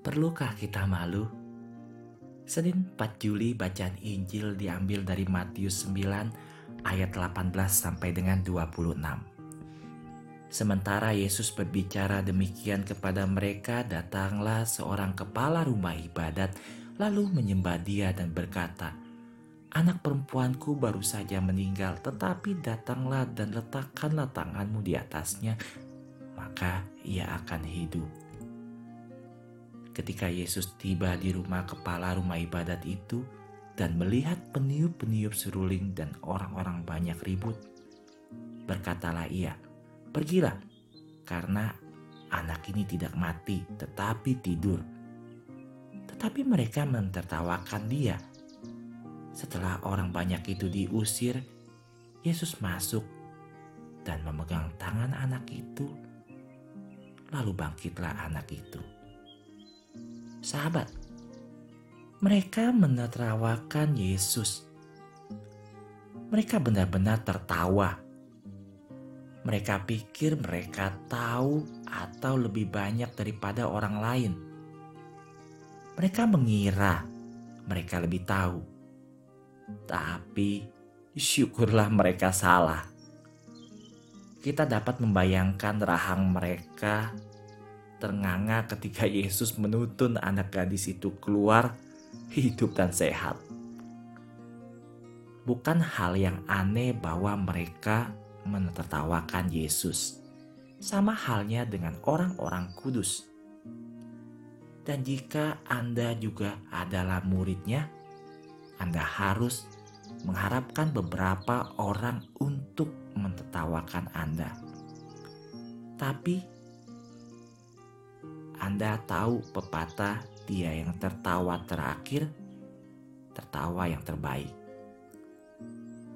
Perlukah kita malu? Senin 4 Juli bacaan Injil diambil dari Matius 9 ayat 18 sampai dengan 26. Sementara Yesus berbicara demikian kepada mereka, datanglah seorang kepala rumah ibadat lalu menyembah dia dan berkata, Anak perempuanku baru saja meninggal, tetapi datanglah dan letakkanlah tanganmu di atasnya, maka ia akan hidup. Ketika Yesus tiba di rumah kepala rumah ibadat itu dan melihat peniup-peniup seruling dan orang-orang banyak ribut, berkatalah ia, "Pergilah, karena anak ini tidak mati, tetapi tidur." Tetapi mereka mentertawakan dia setelah orang banyak itu diusir, Yesus masuk dan memegang tangan anak itu. Lalu bangkitlah anak itu. Sahabat, mereka menertawakan Yesus. Mereka benar-benar tertawa. Mereka pikir mereka tahu atau lebih banyak daripada orang lain. Mereka mengira mereka lebih tahu tapi syukurlah mereka salah. Kita dapat membayangkan rahang mereka ternganga ketika Yesus menuntun anak gadis itu keluar hidup dan sehat. Bukan hal yang aneh bahwa mereka menertawakan Yesus. Sama halnya dengan orang-orang kudus. Dan jika Anda juga adalah muridnya, anda harus mengharapkan beberapa orang untuk mentertawakan Anda. Tapi Anda tahu pepatah dia yang tertawa terakhir, tertawa yang terbaik.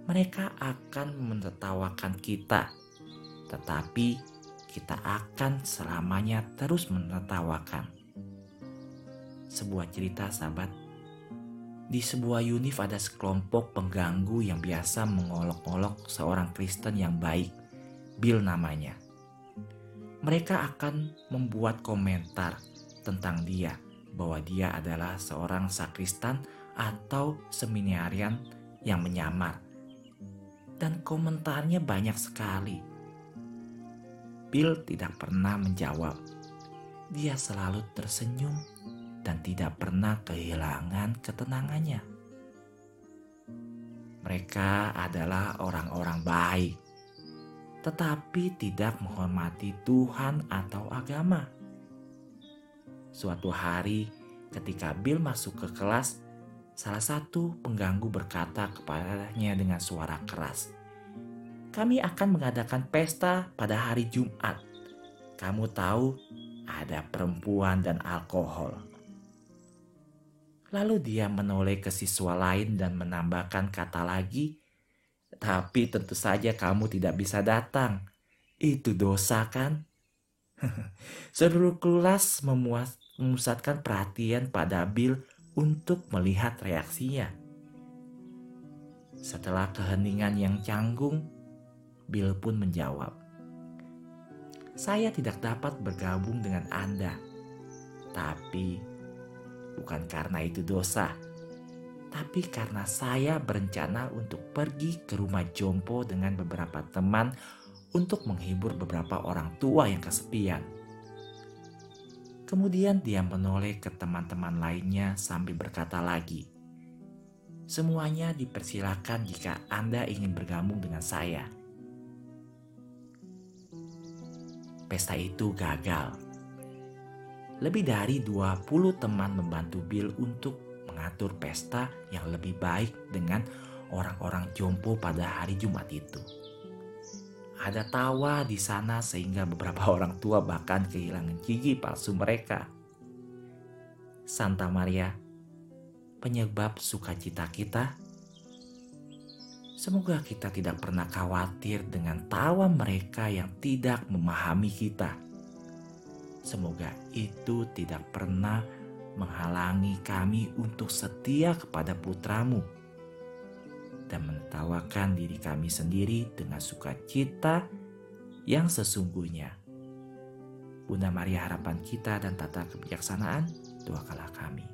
Mereka akan menertawakan kita, tetapi kita akan selamanya terus menertawakan. Sebuah cerita sahabat di sebuah unif ada sekelompok pengganggu yang biasa mengolok-olok seorang Kristen yang baik, Bill namanya. Mereka akan membuat komentar tentang dia bahwa dia adalah seorang sakristan atau seminarian yang menyamar. Dan komentarnya banyak sekali. Bill tidak pernah menjawab. Dia selalu tersenyum dan tidak pernah kehilangan ketenangannya. Mereka adalah orang-orang baik, tetapi tidak menghormati Tuhan atau agama. Suatu hari, ketika Bill masuk ke kelas, salah satu pengganggu berkata kepadanya dengan suara keras, "Kami akan mengadakan pesta pada hari Jumat. Kamu tahu, ada perempuan dan alkohol." Lalu dia menoleh ke siswa lain dan menambahkan kata lagi, "Tapi tentu saja kamu tidak bisa datang. Itu dosa, kan?" Seluruh kelas memuas, memusatkan perhatian pada Bill untuk melihat reaksinya. Setelah keheningan yang canggung, Bill pun menjawab, "Saya tidak dapat bergabung dengan Anda, tapi bukan karena itu dosa, tapi karena saya berencana untuk pergi ke rumah Jompo dengan beberapa teman untuk menghibur beberapa orang tua yang kesepian. Kemudian dia menoleh ke teman-teman lainnya sambil berkata lagi, "Semuanya dipersilakan jika Anda ingin bergabung dengan saya." Pesta itu gagal lebih dari 20 teman membantu Bill untuk mengatur pesta yang lebih baik dengan orang-orang jompo pada hari Jumat itu. Ada tawa di sana sehingga beberapa orang tua bahkan kehilangan gigi palsu mereka. Santa Maria, penyebab sukacita kita. Semoga kita tidak pernah khawatir dengan tawa mereka yang tidak memahami kita Semoga itu tidak pernah menghalangi kami untuk setia kepada putramu dan menertawakan diri kami sendiri dengan sukacita yang sesungguhnya. Bunda Maria harapan kita dan tata kebijaksanaan, dua kala kali.